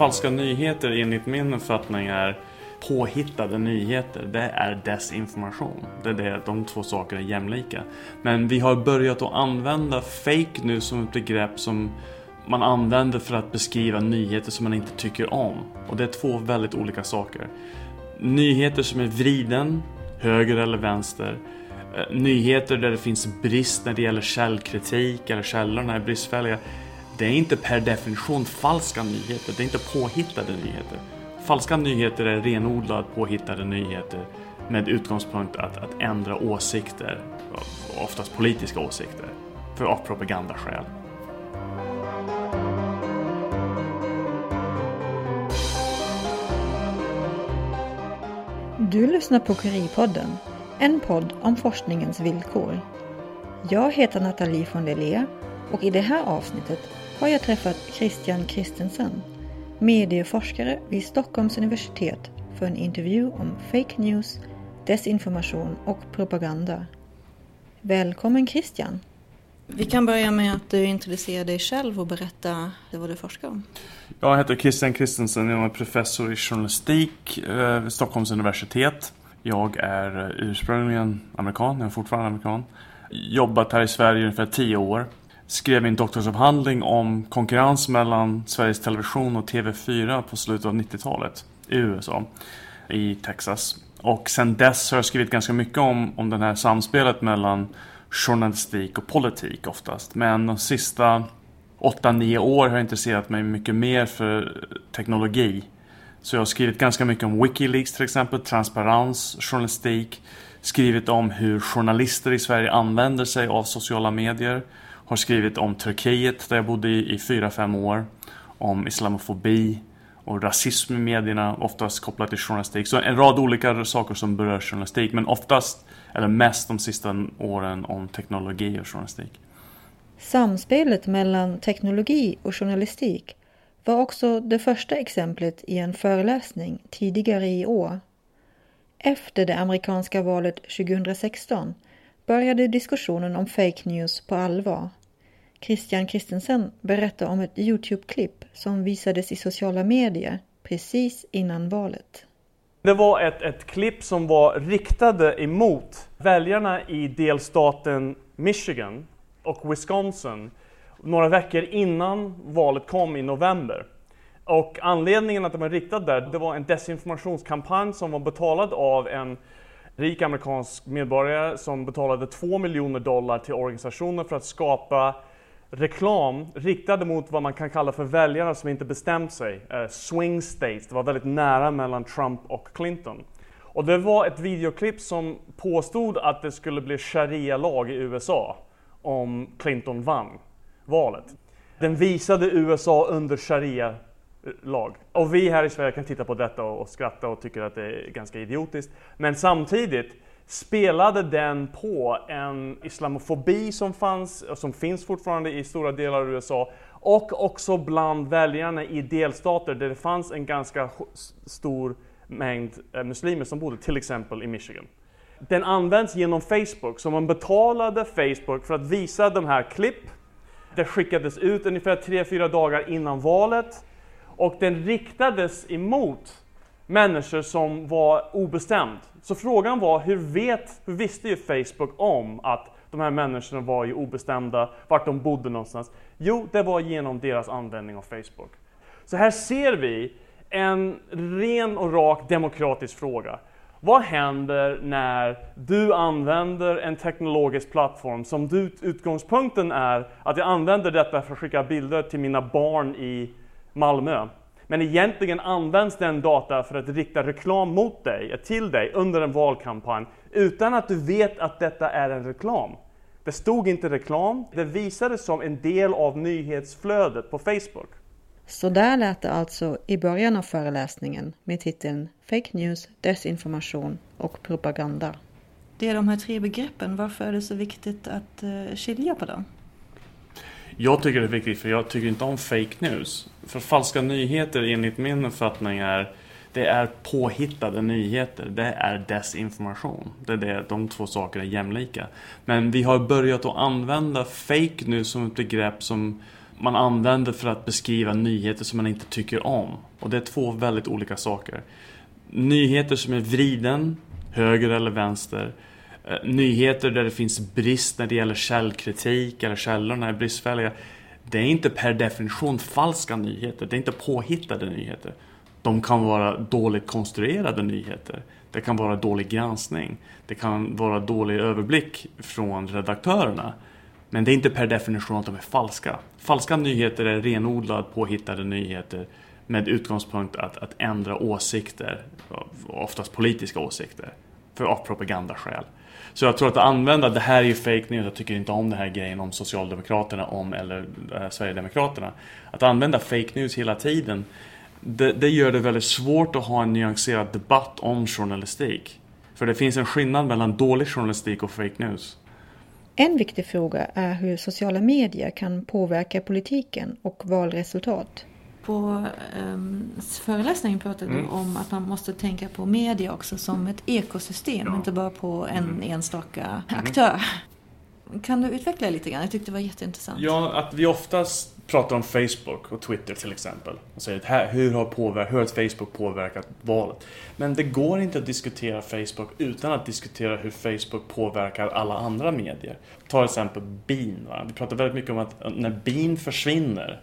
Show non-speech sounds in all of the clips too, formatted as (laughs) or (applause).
falska nyheter enligt min uppfattning är påhittade nyheter. Det är desinformation. Det är det, de två sakerna är jämlika. Men vi har börjat att använda fake nu som ett begrepp som man använder för att beskriva nyheter som man inte tycker om. Och det är två väldigt olika saker. Nyheter som är vriden, höger eller vänster. Eh, nyheter där det finns brist när det gäller källkritik eller källorna är bristfälliga. Det är inte per definition falska nyheter, det är inte påhittade nyheter. Falska nyheter är renodlat påhittade nyheter med utgångspunkt att, att ändra åsikter, oftast politiska åsikter, för av propagandaskäl. Du lyssnar på Curie-podden, en podd om forskningens villkor. Jag heter Nathalie von Lelé och i det här avsnittet har jag träffat Christian Christensen, medieforskare vid Stockholms universitet för en intervju om fake news, desinformation och propaganda. Välkommen Christian! Vi kan börja med att du introducerar dig själv och berätta vad du forskar om. Jag heter Christian Christensen, jag är professor i journalistik eh, vid Stockholms universitet. Jag är eh, ursprungligen amerikan, jag är fortfarande amerikan. Jobbat här i Sverige ungefär tio år. Skrev min doktorsavhandling om konkurrens mellan Sveriges Television och TV4 på slutet av 90-talet i USA, i Texas. Och sen dess har jag skrivit ganska mycket om, om det här samspelet mellan journalistik och politik oftast. Men de sista 8-9 år har jag intresserat mig mycket mer för teknologi. Så jag har skrivit ganska mycket om Wikileaks till exempel, transparens, journalistik. Skrivit om hur journalister i Sverige använder sig av sociala medier. Har skrivit om Turkiet där jag bodde i 4-5 år. Om islamofobi och rasism i medierna, oftast kopplat till journalistik. Så en rad olika saker som berör journalistik, men oftast, eller mest de sista åren, om teknologi och journalistik. Samspelet mellan teknologi och journalistik var också det första exemplet i en föreläsning tidigare i år. Efter det amerikanska valet 2016 började diskussionen om fake news på allvar. Christian Christensen berättar om ett Youtube-klipp som visades i sociala medier precis innan valet. Det var ett, ett klipp som var riktade emot väljarna i delstaten Michigan och Wisconsin några veckor innan valet kom i november. Och anledningen att de var riktade där, det var en desinformationskampanj som var betalad av en rik amerikansk medborgare som betalade 2 miljoner dollar till organisationer för att skapa reklam riktade mot vad man kan kalla för väljare som inte bestämt sig. Eh, swing states, det var väldigt nära mellan Trump och Clinton. Och det var ett videoklipp som påstod att det skulle bli sharia-lag i USA om Clinton vann valet. Den visade USA under sharia-lag. Och vi här i Sverige kan titta på detta och skratta och tycker att det är ganska idiotiskt. Men samtidigt spelade den på en islamofobi som fanns, och som finns fortfarande i stora delar av USA och också bland väljarna i delstater där det fanns en ganska stor mängd eh, muslimer som bodde till exempel i Michigan. Den används genom Facebook, så man betalade Facebook för att visa de här klipp. Det skickades ut ungefär 3-4 dagar innan valet och den riktades emot människor som var obestämd. Så frågan var, hur, vet, hur visste ju Facebook om att de här människorna var ju obestämda, vart de bodde någonstans? Jo, det var genom deras användning av Facebook. Så här ser vi en ren och rak demokratisk fråga. Vad händer när du använder en teknologisk plattform som du, utgångspunkten är att jag använder detta för att skicka bilder till mina barn i Malmö. Men egentligen används den data för att rikta reklam mot dig, till dig under en valkampanj utan att du vet att detta är en reklam. Det stod inte reklam, det visades som en del av nyhetsflödet på Facebook. Så där lät det alltså i början av föreläsningen med titeln Fake News, Desinformation och Propaganda. Det är de här tre begreppen, varför är det så viktigt att uh, skilja på dem? Jag tycker det är viktigt för jag tycker inte om fake news. För falska nyheter enligt min uppfattning är det är påhittade nyheter. Det är desinformation. Det är det, de två sakerna är jämlika. Men vi har börjat att använda fake news som ett begrepp som man använder för att beskriva nyheter som man inte tycker om. Och det är två väldigt olika saker. Nyheter som är vriden, höger eller vänster. Eh, nyheter där det finns brist när det gäller källkritik eller källorna är bristfälliga. Det är inte per definition falska nyheter. Det är inte påhittade nyheter. De kan vara dåligt konstruerade nyheter. Det kan vara dålig granskning. Det kan vara dålig överblick från redaktörerna. Men det är inte per definition att de är falska. Falska nyheter är renodlade påhittade nyheter med utgångspunkt att, att ändra åsikter, oftast politiska åsikter, för av propagandaskäl. Så jag tror att använda det här är ju fake news, jag tycker inte om den här grejen om Socialdemokraterna om eller eh, Sverigedemokraterna. Att använda fake news hela tiden, det, det gör det väldigt svårt att ha en nyanserad debatt om journalistik. För det finns en skillnad mellan dålig journalistik och fake news. En viktig fråga är hur sociala medier kan påverka politiken och valresultat. På um, föreläsningen pratade mm. du om att man måste tänka på media också som ett ekosystem, ja. inte bara på en mm. enstaka mm. aktör. Kan du utveckla lite grann? Jag tyckte det var jätteintressant. Ja, att vi oftast pratar om Facebook och Twitter till exempel. Och säger här, hur, har påverkat, hur har Facebook påverkat valet? Men det går inte att diskutera Facebook utan att diskutera hur Facebook påverkar alla andra medier. Ta till exempel bin. Va? Vi pratar väldigt mycket om att när bin försvinner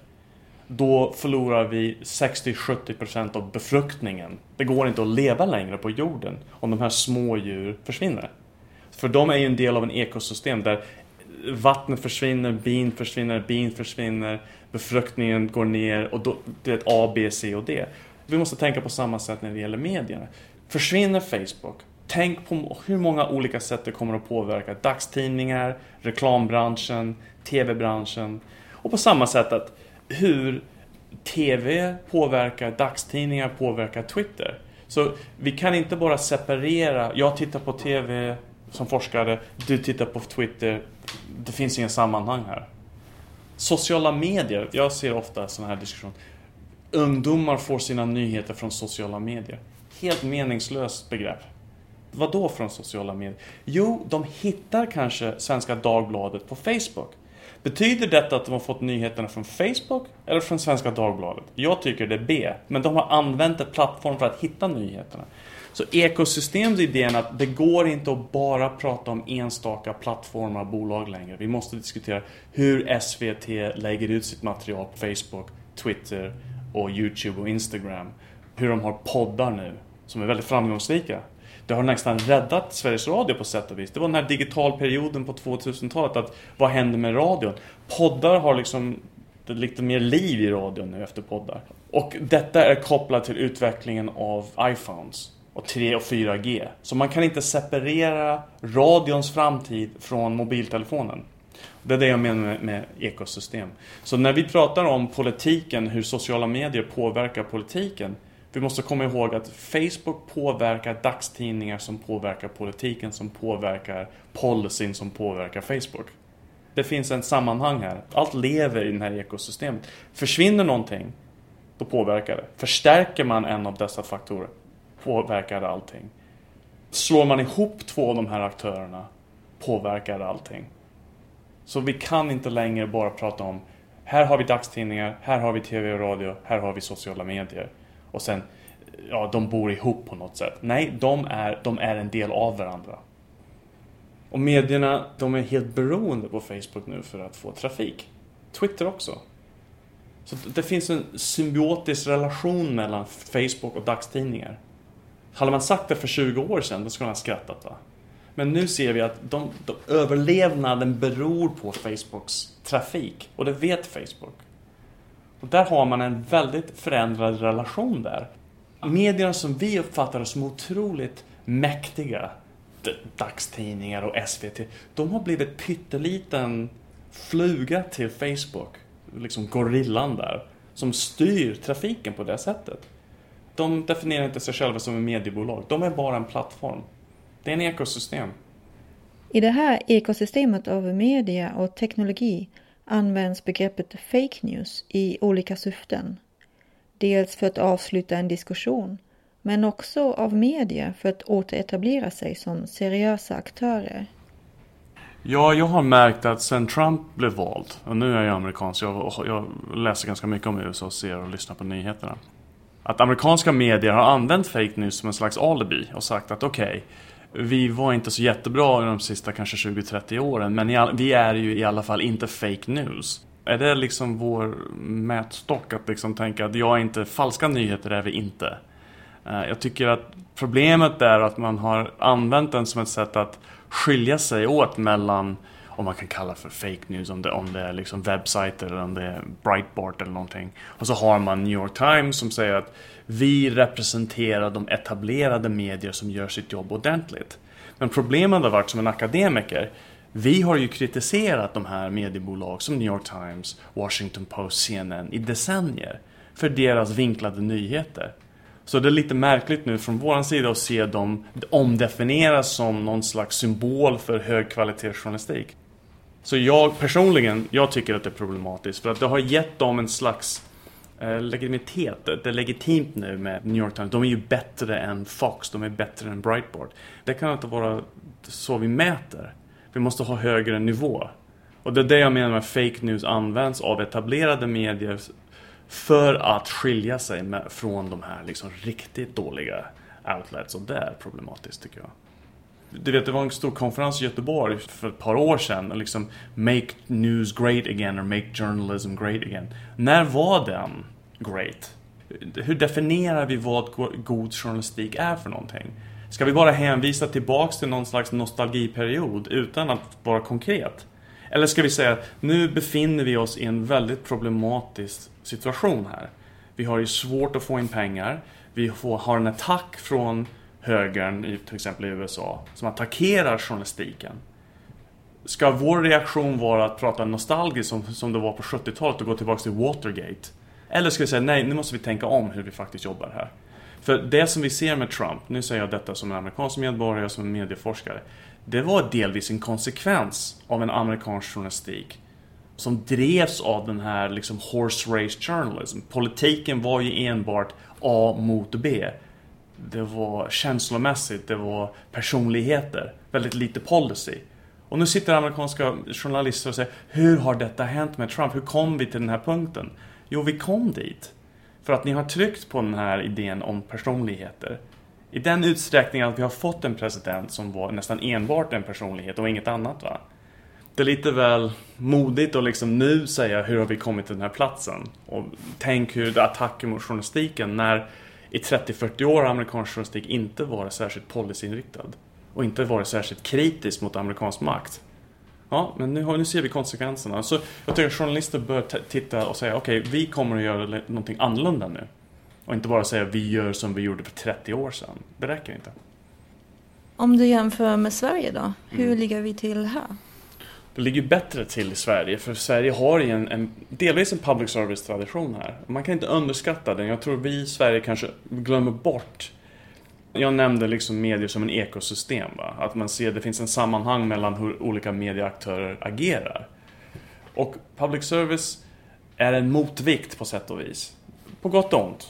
då förlorar vi 60-70% av befruktningen. Det går inte att leva längre på jorden om de här små djur försvinner. För de är ju en del av en ekosystem där vattnet försvinner, bin försvinner, bin försvinner, befruktningen går ner och då, det är ett A, B, C och D. Vi måste tänka på samma sätt när det gäller medierna. Försvinner Facebook, tänk på hur många olika sätt det kommer att påverka dagstidningar, reklambranschen, tv-branschen och på samma sätt att hur TV påverkar dagstidningar, påverkar Twitter. Så vi kan inte bara separera, jag tittar på TV som forskare, du tittar på Twitter. Det finns ingen sammanhang här. Sociala medier, jag ser ofta sådana här diskussioner. Ungdomar får sina nyheter från sociala medier. Helt meningslöst begrepp. Vad då från sociala medier? Jo, de hittar kanske Svenska Dagbladet på Facebook. Betyder detta att de har fått nyheterna från Facebook eller från Svenska Dagbladet? Jag tycker det är B, men de har använt en plattform för att hitta nyheterna. Så ekosystemsidén att det går inte att bara prata om enstaka plattformar och bolag längre. Vi måste diskutera hur SVT lägger ut sitt material på Facebook, Twitter och Youtube och Instagram. Hur de har poddar nu som är väldigt framgångsrika. Det har nästan räddat Sveriges Radio på sätt och vis. Det var den här digitalperioden på 2000-talet att vad händer med radion? Poddar har liksom lite mer liv i radion nu efter poddar. Och detta är kopplat till utvecklingen av iPhones och 3 och 4G. Så man kan inte separera radions framtid från mobiltelefonen. Det är det jag menar med, med, ekosystem. Så när vi pratar om politiken, hur sociala medier påverkar politiken. Vi måste komma ihåg att Facebook påverkar dagstidningar som påverkar politiken, som påverkar policyn, som påverkar Facebook. Det finns en sammanhang här. Allt lever i det här ekosystemet. Försvinner någonting, då påverkar det. Förstärker man en av dessa faktorer, påverkar det allting. Slår man ihop två av de här aktörerna påverkar det allting. Så vi kan inte längre bara prata om här har vi dagstidningar, här har vi tv och radio, här har vi sociala medier. Och sen, ja, de bor ihop på något sätt. Nej, de är, de är en del av varandra. Och medierna, de är helt beroende på Facebook nu för att få trafik. Twitter också. Så det finns en symbiotisk relation mellan Facebook och dagstidningar. Hade man sagt det för 20 år sedan, då skulle man ha skrattat va. Men nu ser vi att de, de, överlevnaden beror på Facebooks trafik. Och det vet Facebook. Och där har man en väldigt förändrad relation där. Medierna som vi uppfattar som otroligt mäktiga, dagstidningar och SVT, de har blivit pytteliten fluga till Facebook. Liksom gorillan där. Som styr trafiken på det sättet. De definierar inte sig själva som en mediebolag. De är bara en plattform. Det är en ekosystem. I det här ekosystemet av media och teknologi används begreppet fake news i olika syften. Dels för att avsluta en diskussion, men också av media för att återetablera sig som seriösa aktörer. Ja, jag har märkt att sen Trump blev vald, och nu är jag amerikansk, jag, jag läser ganska mycket om USA och ser och lyssnar på nyheterna. Att amerikanska medier har använt fake news som en slags alibi och sagt att okej, okay, vi var inte så jättebra i de sista kanske 20-30 åren, men vi är ju i alla fall inte fake news. Är det liksom vår mätstock att liksom tänka att jag är inte, falska nyheter är vi inte. Eh, jag tycker att problemet är att man har använt den som ett sätt att skilja sig åt mellan om man kan kalla för fake news, om det, om det är liksom webbsajter eller om det är Breitbart eller någonting. Och så har man New York Times som säger att vi representerar de etablerade medier som gör sitt jobb ordentligt. Men problemet har varit som en akademiker, vi har ju kritiserat de här mediebolag som New York Times, Washington Post, CNN i decennier för deras vinklade nyheter. Så det är lite märkligt nu från vår sida att se dem omdefinieras som någon slags symbol för högkvalitetsjournalistik. Så jag personligen, jag tycker att det är problematiskt för att det har gett dem en slags eh, legitimitet. Det är legitimt nu med New York Times. De är ju bättre än Fox, de är bättre än Breitbart. Det kan inte vara så vi mäter. Vi måste ha högre nivå. Och det är det jag menar med fake news används av etablerade medier för att skilja sig med, från de här liksom riktigt dåliga outlets och det är problematiskt tycker jag. Du vet, det var en stor konferens i Göteborg för ett par år sedan. Liksom, make news great again or make journalism great again. När var den great? Hur definierar vi vad god journalistik är för någonting? Ska vi bara hänvisa tillbaks till någon slags nostalgiperiod utan att vara konkret? Eller ska vi säga att nu befinner vi oss i en väldigt problematisk situation här. Vi har ju svårt att få in pengar. Vi får, har en attack från högern, i, till exempel i USA, som attackerar journalistiken. Ska vår reaktion vara att prata nostalgiskt som, som det var på 70-talet och gå tillbaka till Watergate? Eller ska vi säga nej, nu måste vi tänka om hur vi faktiskt jobbar här. För det som vi ser med Trump, nu säger jag detta som en amerikansk medborgare och som en medieforskare. Det var delvis en konsekvens av en amerikansk journalistik som drevs av den här liksom horse race journalism. Politiken var ju enbart A mot B. Det var känslomässigt, det var personligheter, väldigt lite policy. Och nu sitter amerikanska journalister och säger Hur har detta hänt med Trump? Hur kom vi till den här punkten? Jo, vi kom dit. För att ni har tryckt på den här idén om personligheter. I den utsträckningen att vi har fått en president som var nästan enbart en personlighet och inget annat va. Det är lite väl modigt att liksom nu säga hur har vi kommit till den här platsen. Och tänk hur attacken mot journalistiken när i 30-40 år har amerikansk journalistik inte varit särskilt policyinriktad. Och inte varit särskilt kritisk mot amerikansk makt. Ja, men nu, nu ser vi konsekvenserna. Så jag tycker att journalister bör titta och säga okej, okay, vi kommer att göra någonting annorlunda nu. Och inte bara säga vi gör som vi gjorde för 30 år sedan. Det räcker inte. Om du jämför med Sverige då, hur mm. ligger vi till här? Det ligger bättre till i Sverige, för Sverige har ju en, en, delvis en public service-tradition här. Man kan inte underskatta den. Jag tror vi i Sverige kanske glömmer bort jag nämnde liksom medier som en ekosystem. Va? Att man ser att det finns en sammanhang mellan hur olika medieaktörer agerar. Och public service är en motvikt på sätt och vis. På gott och ont.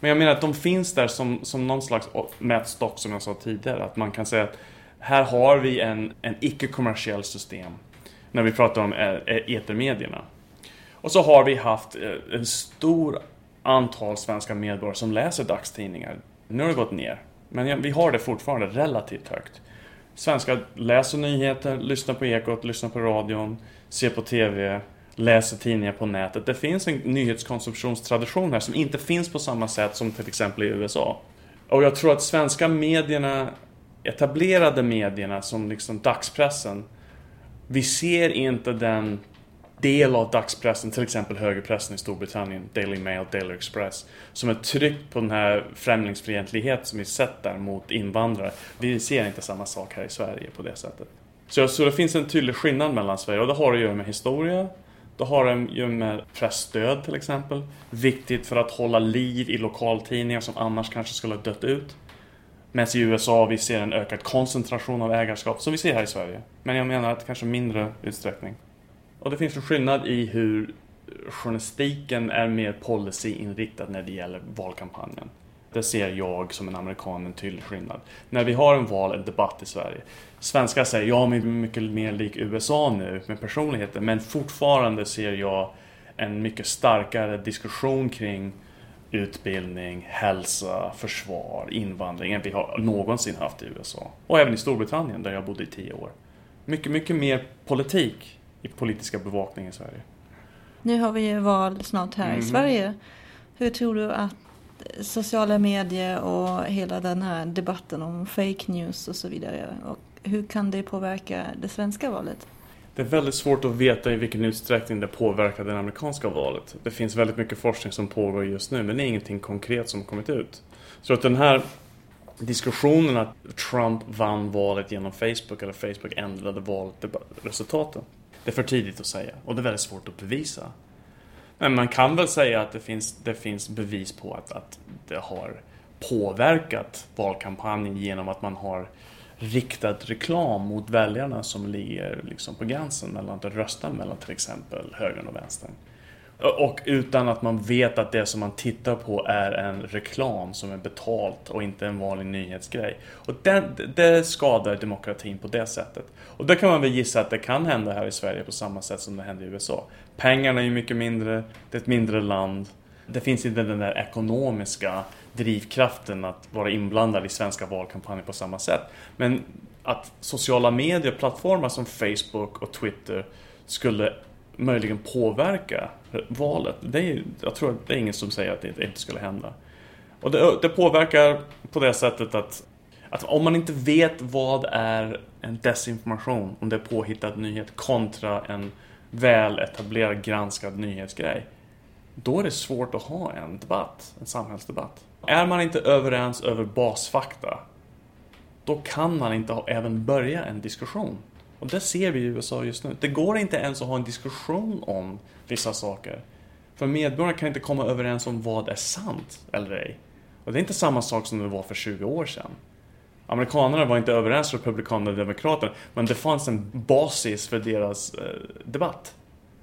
Men jag menar att de finns där som, som någon slags mätstock som jag sa tidigare. Att man kan säga att här har vi en, en icke-kommersiell system. När vi pratar om eh, eh, etermedierna. Och så har vi haft eh, en stor antal svenska medborgare som läser dagstidningar. Nu har det gått ner. Men vi har det fortfarande relativt högt. Svenskar läser nyheter, lyssnar på Ekot, lyssnar på radion, ser på TV, läser tidningar på nätet. Det finns en nyhetskonsumtionstradition här som inte finns på samma sätt som till exempel i USA. Och jag tror att svenska medierna, etablerade medierna som liksom dagspressen, vi ser inte den del av dagspressen, till exempel högerpressen i Storbritannien, Daily Mail, Daily Express, som är tryckt på den här främlingsfientlighet som vi sett där mot invandrare. Vi ser inte samma sak här i Sverige på det sättet. Så, så det finns en tydlig skillnad mellan Sverige och det har att göra med historia, det har att göra med pressstöd till exempel. Viktigt för att hålla liv i lokaltidningar som annars kanske skulle ha dött ut. Medan i USA vi ser en ökad koncentration av ägarskap som vi ser här i Sverige. Men jag menar att kanske mindre utsträckning. Och det finns en skillnad i hur journalistiken är mer policyinriktad när det gäller valkampanjen. Det ser jag som en amerikan en tydlig skillnad. När vi har en val, en debatt i Sverige. Svenskar säger ja, men vi är mycket mer lik USA nu med personligheter. Men fortfarande ser jag en mycket starkare diskussion kring utbildning, hälsa, försvar, invandring än vi har någonsin haft i USA. Och även i Storbritannien där jag bodde i tio år. Mycket, mycket mer politik i politiska bevakning i Sverige. Nu har vi ju val snart här mm. i Sverige. Hur tror du att sociala medier och hela den här debatten om fake news och så vidare, och hur kan det påverka det svenska valet? Det är väldigt svårt att veta i vilken utsträckning det påverkar det amerikanska valet. Det finns väldigt mycket forskning som pågår just nu men det är ingenting konkret som kommit ut. Så att den här diskussionen att Trump vann valet genom Facebook eller Facebook ändrade valresultaten. Det är för tidigt att säga och det är väldigt svårt att bevisa. Men man kan väl säga att det finns, det finns bevis på att, att det har påverkat valkampanjen genom att man har riktad reklam mot väljarna som ligger liksom på gränsen mellan att rösta mellan till exempel högern och vänstern. Och utan att man vet att det som man tittar på är en reklam som är betalt och inte en vanlig nyhetsgrej. Och det, det skadar demokratin på det sättet. Och det kan man väl gissa att det kan hända här i Sverige på samma sätt som det hände i USA. Pengarna är ju mycket mindre, det är ett mindre land. Det finns inte den där ekonomiska drivkraften att vara inblandad i svenska valkampanjer på samma sätt. Men att sociala medier, plattformar som Facebook och Twitter skulle möjligen påverka valet. Det är, jag tror att det är ingen som säger att det inte skulle hända. Och det, det påverkar på det sättet att, att om man inte vet vad är en desinformation, om det är påhittad nyhet kontra en väl etablerad granskad nyhetsgrej. Då är det svårt att ha en debatt, en samhällsdebatt. Är man inte överens över basfakta, då kan man inte även börja en diskussion. Och det ser vi i USA just nu. Det går inte ens att ha en diskussion om vissa saker. För medborgarna kan inte komma överens om vad är sant eller ej. Och det är inte samma sak som det var för 20 år sedan. Amerikanerna var inte överens, Republikanerna och Demokraterna, men det fanns en basis för deras eh, debatt.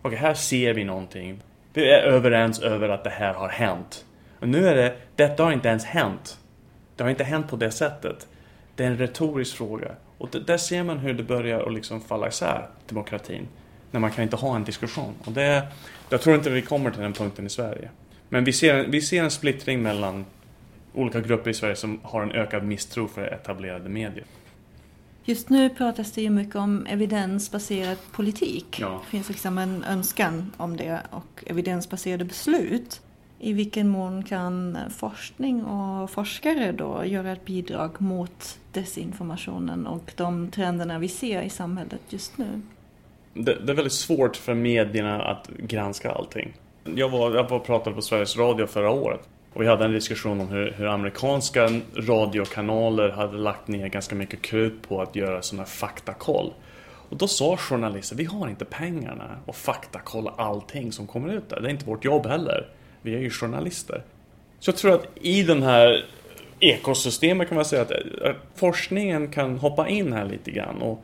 Okej, här ser vi någonting. Vi är överens över att det här har hänt. Och nu är det, detta har inte ens hänt. Det har inte hänt på det sättet. Det är en retorisk fråga. Och det, där ser man hur det börjar att liksom falla isär, demokratin. När man kan inte ha en diskussion. Och det, jag tror inte vi kommer till den punkten i Sverige. Men vi ser, vi ser en splittring mellan olika grupper i Sverige som har en ökad misstro för etablerade medier. Just nu pratas det ju mycket om evidensbaserad politik. Ja. Det finns liksom en önskan om det och evidensbaserade beslut. I vilken mån kan forskning och forskare då göra ett bidrag mot desinformationen och de trenderna vi ser i samhället just nu? Det, det är väldigt svårt för medierna att granska allting. Jag var, jag var och pratade på Sveriges Radio förra året och vi hade en diskussion om hur, hur, amerikanska radiokanaler hade lagt ner ganska mycket krut på att göra sådana här faktakoll. Och då sa journalister, vi har inte pengarna att faktakolla allting som kommer ut där. Det är inte vårt jobb heller. Vi är ju journalister. Så jag tror att i den här ekosystemet kan man säga att, forskningen kan hoppa in här lite grann och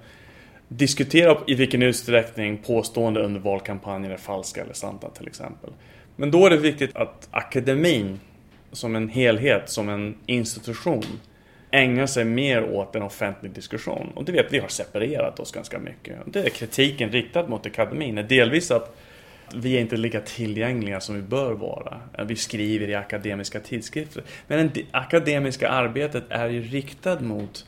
diskutera i vilken utsträckning påstående under valkampanjer är falska eller santa till exempel. Men då är det viktigt att akademin som en helhet, som en institution ägnar sig mer åt en offentlig diskussion. Och det vet vi har separerat oss ganska mycket. Det är kritiken riktad mot akademin är delvis att vi är inte lika tillgängliga som vi bör vara. Eh, vi skriver i akademiska tidskrifter. Men det akademiska arbetet är ju riktat mot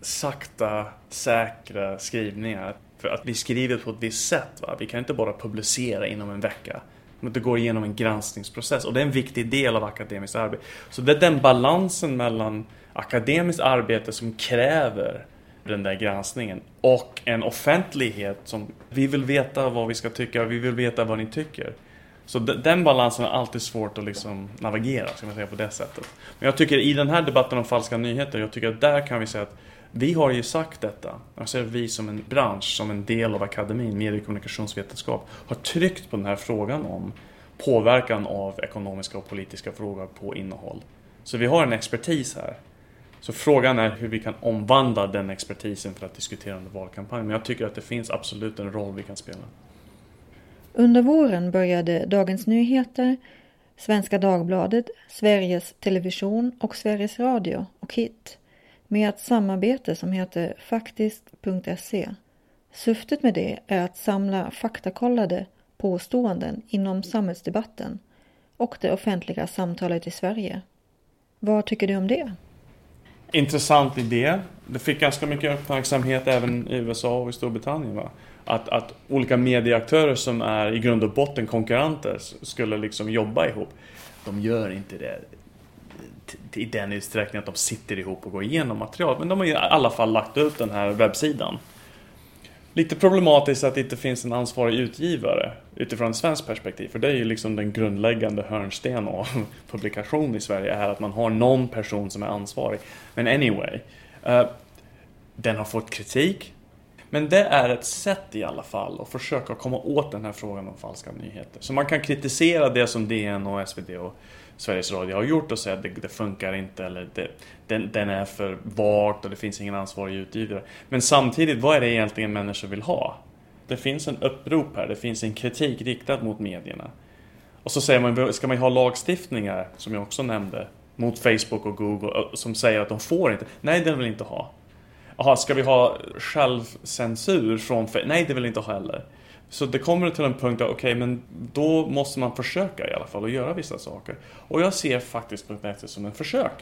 sakta, säkra skrivningar. För att vi skriver på ett visst sätt. Va? Vi kan inte bara publicera inom en vecka. Men det går igenom en granskningsprocess och det är en viktig del av akademiskt arbete. Så det är den balansen mellan akademiskt arbete som kräver den där granskningen och en offentlighet som vi vill veta vad vi ska tycka vi vill veta vad ni tycker. Så den balansen är alltid svårt att liksom navigera, ska man säga på det sättet. Men jag tycker i den här debatten om falska nyheter, jag tycker att där kan vi säga att vi har ju sagt detta. Jag vi som en bransch, som en del av akademin, medie och kommunikationsvetenskap, har tryckt på den här frågan om påverkan av ekonomiska och politiska frågor på innehåll. Så vi har en expertis här. Så frågan är hur vi kan omvandla den expertisen för att diskutera under valkampanjen. Men jag tycker att det finns absolut en roll vi kan spela. Under våren började Dagens Nyheter Svenska Dagbladet, Sveriges Television och Sveriges Radio och HIT med ett samarbete som heter faktiskt.se. Syftet med det är att samla faktakollade påståenden inom samhällsdebatten och det offentliga samtalet i Sverige. Vad tycker du om det? Intressant idé. Det fick ganska mycket uppmärksamhet även i USA och i Storbritannien. Va? Att, att olika medieaktörer som är i grund och botten konkurrenter skulle liksom jobba ihop. De gör inte det i den utsträckningen att de sitter ihop och går igenom material. Men de har i alla fall lagt ut den här webbsidan. Lite problematiskt att det inte finns en ansvarig utgivare utifrån ett svenskt perspektiv. För det är ju liksom den grundläggande hörnsten av (laughs) publikation i Sverige är att man har någon person som är ansvarig. Men anyway. Uh, den har fått kritik. Men det är ett sätt i alla fall att försöka komma åt den här frågan om falska nyheter. Så man kan kritisera det som DN och SvD och Sveriges Radio har gjort och säga att det, det funkar inte eller det, den, den, är för vagt och det finns ingen ansvarig utgivare. Men samtidigt, vad är det egentligen människor vill ha? Det finns en upprop här, det finns en kritik riktad mot medierna. Och så säger man, ska man ha lagstiftningar, som jag också nämnde, mot Facebook och Google som säger att de får inte. Nej, det vill inte ha. Jaha, ska vi ha självcensur från Nej, det vill inte ha heller. Så det kommer till en punkt där, okej, okay, men då måste man försöka i alla fall och göra vissa saker. Och jag ser faktiskt .NET som en försök.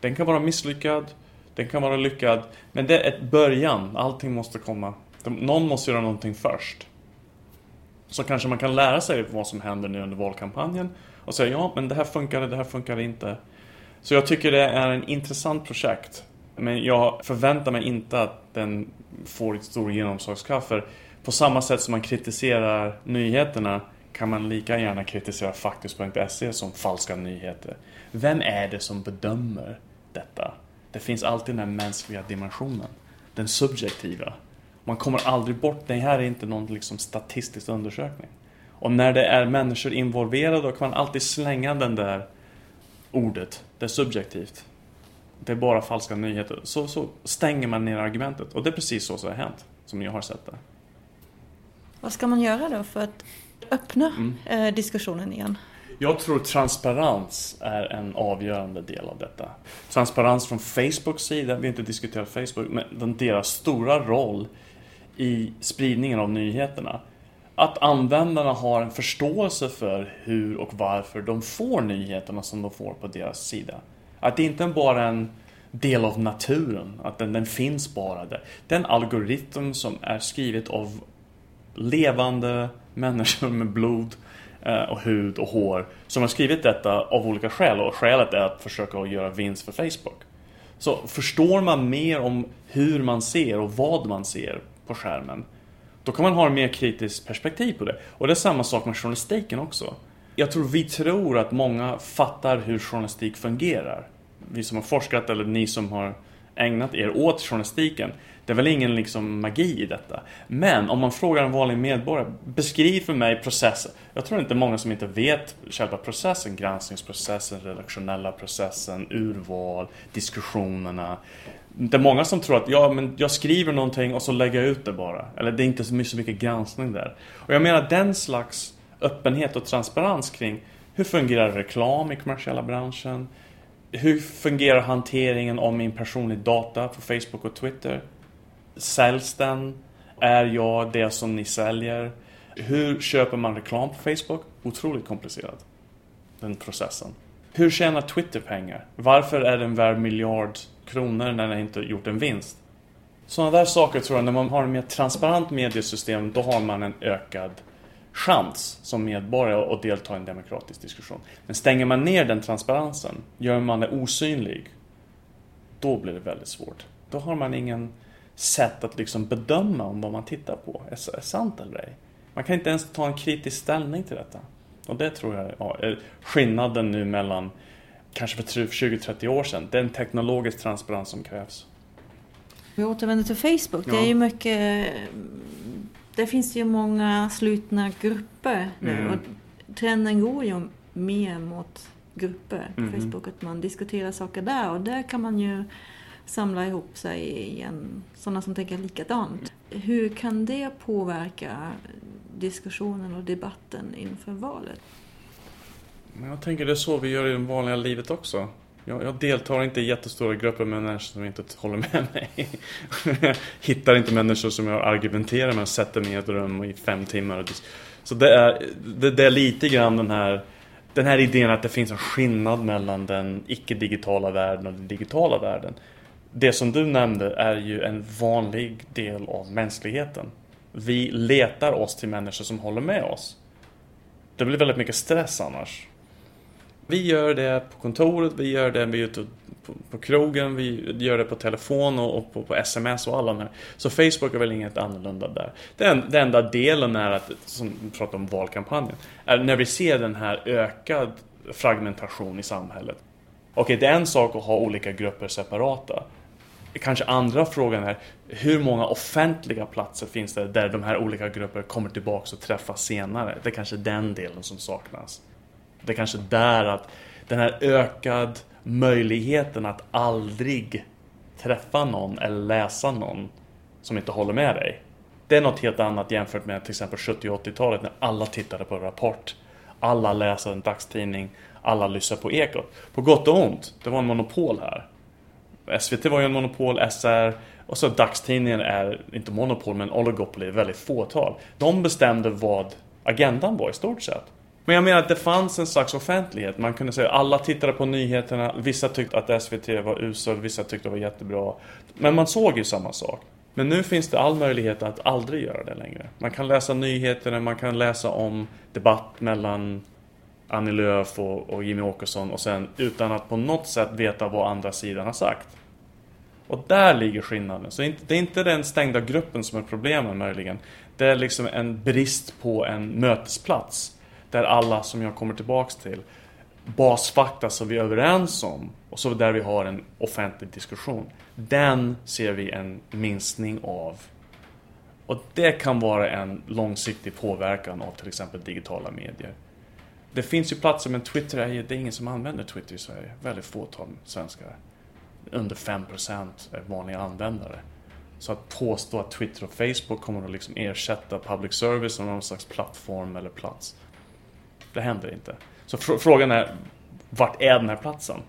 Den kan vara misslyckad, den kan vara lyckad, men det är ett början. Allting måste komma. Någon måste göra någonting först. Så kanske man kan lära sig vad som händer nu under valkampanjen och säga ja, men det här funkade, det här funkade inte. Så jag tycker det är en intressant projekt. Men jag förväntar mig inte att den får ett stor genomslagskraft. För på samma sätt som man kritiserar nyheterna kan man lika gärna kritisera faktiskt.se som falska nyheter. Vem är det som bedömer detta? Det finns alltid den mänskliga dimensionen. Den subjektiva. Man kommer aldrig bort, det här är inte någon liksom statistisk undersökning. Och när det är människor involverade då kan man alltid slänga den där ordet. Det är subjektivt. Det är bara falska nyheter. Så, så stänger man ner argumentet. Och det är precis så som har hänt. Som jag har sett det. Vad ska man göra då för att öppna mm. Eh, diskussionen igen? Jag tror transparens är en avgörande del av detta. Transparens från Facebooks sida, vi har inte diskuterat Facebook, men deras stora roll i spridningen av nyheterna. Att användarna har en förståelse för hur och varför de får nyheterna som de får på deras sida. Att det inte bara är en del av naturen, att den, den finns bara där. Det är en algoritm som är skrivet av levande människor med blod eh, och hud och hår som har skrivit detta av olika skäl och skälet är att försöka göra vinst för Facebook. Så förstår man mer om hur man ser och vad man ser på skärmen då kan man ha ett mer kritiskt perspektiv på det. Och det är samma sak med journalistiken också. Jag tror vi tror att många fattar hur journalistik fungerar. Vi som har forskat eller ni som har ägnat er åt journalistiken. Det är väl ingen liksom magi i detta. Men om man frågar en vanlig medborgare, beskriv för mig processen. Jag tror inte många som inte vet själva processen, granskningsprocessen, redaktionella processen, urval, diskussionerna. Det är många som tror att ja, men jag skriver någonting och så lägger jag ut det bara. Eller det är inte så mycket granskning där. Och jag menar den slags öppenhet och transparens kring hur fungerar reklam i kommersiella branschen? Hur fungerar hanteringen av min personliga data på Facebook och Twitter? Säljs den? Är jag det som ni säljer? Hur köper man reklam på Facebook? Otroligt komplicerat. Den processen. Hur tjänar Twitter pengar? Varför är den värd miljard kronor när den inte gjort en vinst? Sådana där saker tror jag, när man har ett mer transparent mediesystem, då har man en ökad chans som medborgare att delta i en demokratisk diskussion. Men stänger man ner den transparensen, gör man det osynlig, då blir det väldigt svårt. Då har man ingen sätt att liksom bedöma om vad man tittar på är, är sant eller ej. Man kan inte ens ta en kritisk ställning till detta. Och det tror jag ja, är skillnaden nu mellan kanske för 20-30 år sedan. Den teknologisk transparens som krävs. Vi återvänder till Facebook. Ja. Det är ju mycket där finns det ju många slutna grupper nu mm. och trenden går ju mer mot grupper på mm. Facebook, att man diskuterar saker där och där kan man ju samla ihop sig i en, sådana som tänker likadant. Hur kan det påverka diskussionen och debatten inför valet? Jag tänker det är så vi gör i det vanliga livet också. Jag, jag deltar inte i jättestora grupper med människor som inte håller med mig. jag (laughs) hittar inte människor som jag argumenterar med och sätter mig i ett rum i fem timmar. Så det är, det, det är lite grann den här, den här idén att det finns en skillnad mellan den icke-digitala världen och den digitala världen. Det som du nämnde är ju en vanlig del av mänskligheten. Vi letar oss till människor som håller med oss. Det blir väldigt mycket stress annars. Vi gör det på kontoret, vi gör det vi är ute på, på krogen, vi gör det på telefon och, och på, på, sms och alla de här. Så Facebook är väl inget annorlunda där. Den, den enda delen är att, som vi pratade om valkampanjen, är när vi ser den här ökad fragmentation i samhället. Okej, det är en sak att ha olika grupper separata. Kanske andra frågan är hur många offentliga platser finns det där de här olika grupperna kommer tillbaka och träffas senare? Det är kanske den delen som saknas. Det är kanske där att den här ökad möjligheten att aldrig träffa någon eller läsa någon som inte håller med dig. Det är något helt annat jämfört med till exempel 70 och 80-talet när alla tittade på Rapport. Alla läser en dagstidning, alla lyssnar på Ekot. På gott och ont, det var en monopol här. SVT var ju en monopol, SR och så dagstidningen är inte monopol men oligopoly, väldigt fåtal. De bestämde vad agendan var i stort sett. Men jag menar att det fanns en slags offentlighet. Man kunde säga att alla tittade på nyheterna. Vissa tyckte att SVT var usel, vissa tyckte det var jättebra. Men man såg ju samma sak. Men nu finns det all möjlighet att aldrig göra det längre. Man kan läsa nyheterna, man kan läsa om debatt mellan Annie Lööf och, och Jimmy Åkesson och sen utan att på något sätt veta vad andra sidan har sagt. Och där ligger skillnaden. Så det är inte den stängda gruppen som är problemet möjligen. Det är liksom en brist på en mötesplats där alla som jag kommer tillbaks till basfakta som vi är överens om och så där vi har en offentlig diskussion. Den ser vi en minskning av. Och det kan vara en långsiktig påverkan av till exempel digitala medier. Det finns ju platser men Twitter är, det är ingen som använder Twitter i Sverige. Väldigt fåtal svenskar. Under 5% är vanliga användare. Så att påstå att Twitter och Facebook kommer att liksom ersätta public service som någon slags plattform eller plats det händer inte. Så fr frågan är, vart är den här platsen?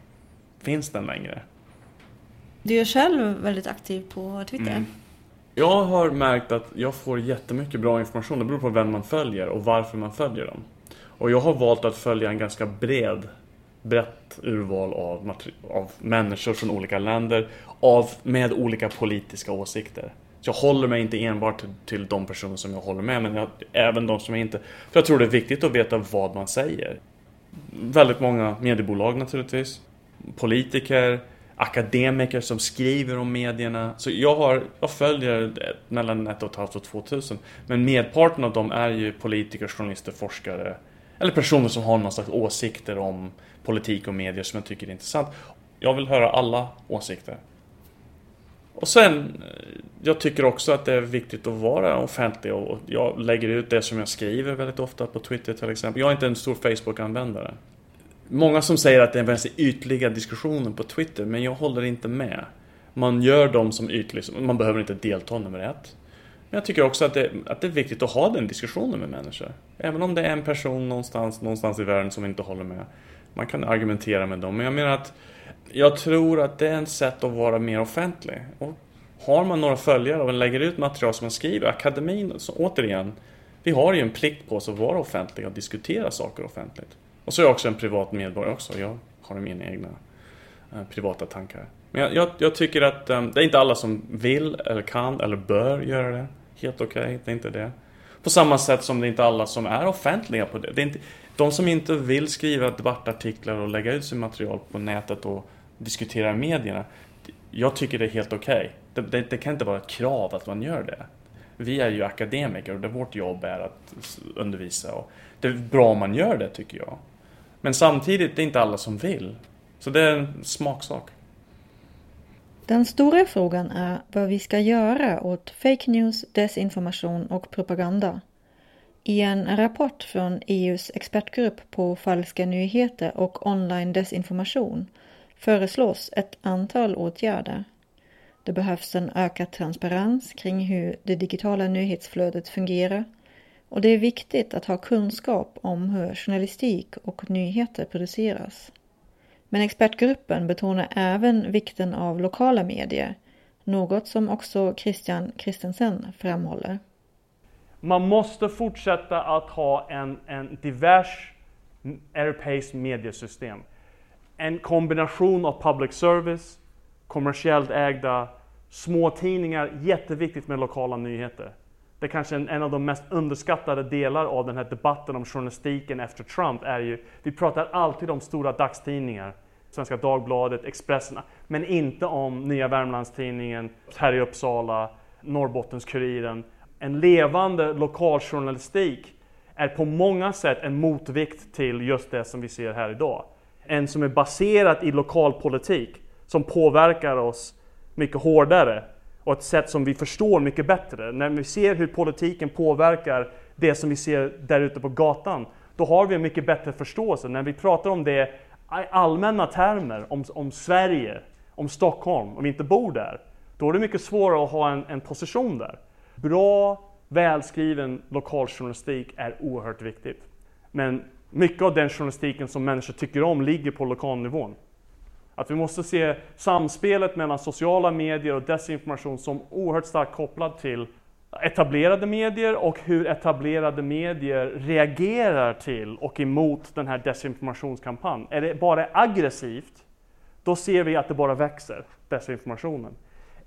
Finns den längre? Du är själv väldigt aktiv på Twitter. Mm. Jag har märkt att jag får jättemycket bra information. Det beror på vem man följer och varför man följer dem. Och jag har valt att följa en ganska bred, brett urval av, av människor från olika länder av, med olika politiska åsikter. Så jag håller mig inte enbart till, till de personer som jag håller med, men jag, även de som jag inte... För jag tror det är viktigt att veta vad man säger. Väldigt många mediebolag naturligtvis. Politiker, akademiker som skriver om medierna. Så jag, har, jag följer mellan ett och ett halvt och 2000. Men medparten av dem är ju politiker, journalister, forskare. Eller personer som har någon slags åsikter om politik och medier som jag tycker är intressant. Jag vill höra alla åsikter. Och sen, eh, jag tycker också att det är viktigt att vara offentlig och jag lägger ut det som jag skriver väldigt ofta på Twitter till exempel. Jag är inte en stor Facebook-användare. Många som säger att det är den ytliga diskussioner på Twitter, men jag håller inte med. Man gör dem som ytliga, man behöver inte delta nummer ett. Men jag tycker också att det, att det är viktigt att ha den diskussionen med människor. Även om det är en person någonstans, någonstans i världen som inte håller med. Man kan argumentera med dem, men jag menar att jag tror att det är ett sätt att vara mer offentlig. Och har man några följare och lägger ut material som man skriver, akademin, så återigen, vi har ju en plikt på oss att vara offentliga och diskutera saker offentligt. Och så är jag också en privat medborgare också. Jag har mina egna eh, privata tankar. Men jag, jag, jag tycker att um, det är inte alla som vill eller kan eller bör göra det. Helt okej, okay, det är inte det. På samma sätt som det är inte alla som är offentliga på det. det är inte, de som inte vill skriva debattartiklar och lägga ut sitt material på nätet och diskutera i medierna. Jag tycker det är helt okej. Okay. Det, det, det, kan inte vara ett krav att man gör det. Vi är ju akademiker och det vårt jobb är att undervisa. Och det är bra om man gör det tycker jag. Men samtidigt, det är inte alla som vill. Så det är en smaksak. Den stora frågan är vad vi ska göra åt fake news, desinformation och propaganda. I en rapport från EUs expertgrupp på falska nyheter och online desinformation föreslås ett antal åtgärder. Det behövs en ökad transparens kring hur det digitala nyhetsflödet fungerar och det är viktigt att ha kunskap om hur journalistik och nyheter produceras. Men expertgruppen betonar även vikten av lokala medier, något som också Christian Christensen framhåller. Man måste fortsätta att ha en, en divers europeiskt mediesystem. En kombination av public service, kommersiellt ägda små tidningar, jätteviktigt med lokala nyheter. Det är kanske en, en av de mest underskattade delar av den här debatten om journalistiken efter Trump är ju, vi pratar alltid om stora dagstidningar, Svenska Dagbladet, Expressen, men inte om Nya Värmlandstidningen, här i Uppsala, Norrbottens-Kuriren. En levande lokaljournalistik är på många sätt en motvikt till just det som vi ser här idag. En som är baserad i lokalpolitik, som påverkar oss mycket hårdare och ett sätt som vi förstår mycket bättre. När vi ser hur politiken påverkar det som vi ser där ute på gatan, då har vi en mycket bättre förståelse. När vi pratar om det i allmänna termer, om, om Sverige, om Stockholm, om vi inte bor där, då är det mycket svårare att ha en, en position där. Bra, välskriven lokaljournalistik är oerhört viktigt. Men mycket av den journalistiken som människor tycker om ligger på lokalnivån. Att vi måste se samspelet mellan sociala medier och desinformation som oerhört starkt kopplad till etablerade medier och hur etablerade medier reagerar till och emot den här desinformationskampanjen. Är det bara aggressivt, då ser vi att det bara växer, desinformationen.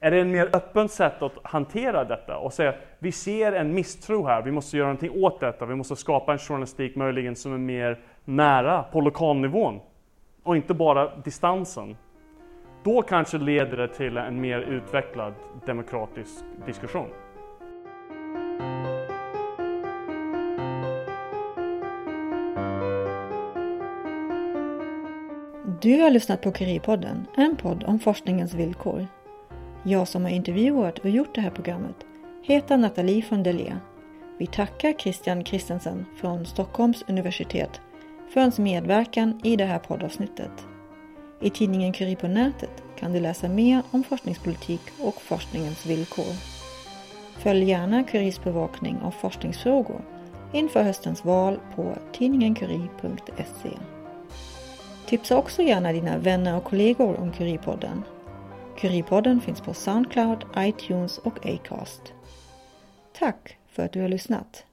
Är det en mer öppen sätt att hantera detta och säga vi ser en misstro här, vi måste göra någonting åt detta, vi måste skapa en journalistik möjligen som är mer nära på lokalnivån och inte bara distansen. Då kanske leder det till en mer utvecklad demokratisk diskussion. Du har lyssnat på Curie-podden, en podd om forskningens villkor. Jag som har intervjuat och gjort det här programmet heter Nathalie von der Vi tackar Christian Christensen från Stockholms universitet för hans medverkan i det här poddavsnittet. I tidningen Curie på nätet kan du läsa mer om forskningspolitik och forskningens villkor. Följ gärna Curies bevakning av forskningsfrågor inför höstens val på tidningencurie.se. Tipsa också gärna dina vänner och kollegor om Curie-podden. Curie-podden finns på Soundcloud, iTunes och Acast. Tack för att du har lyssnat!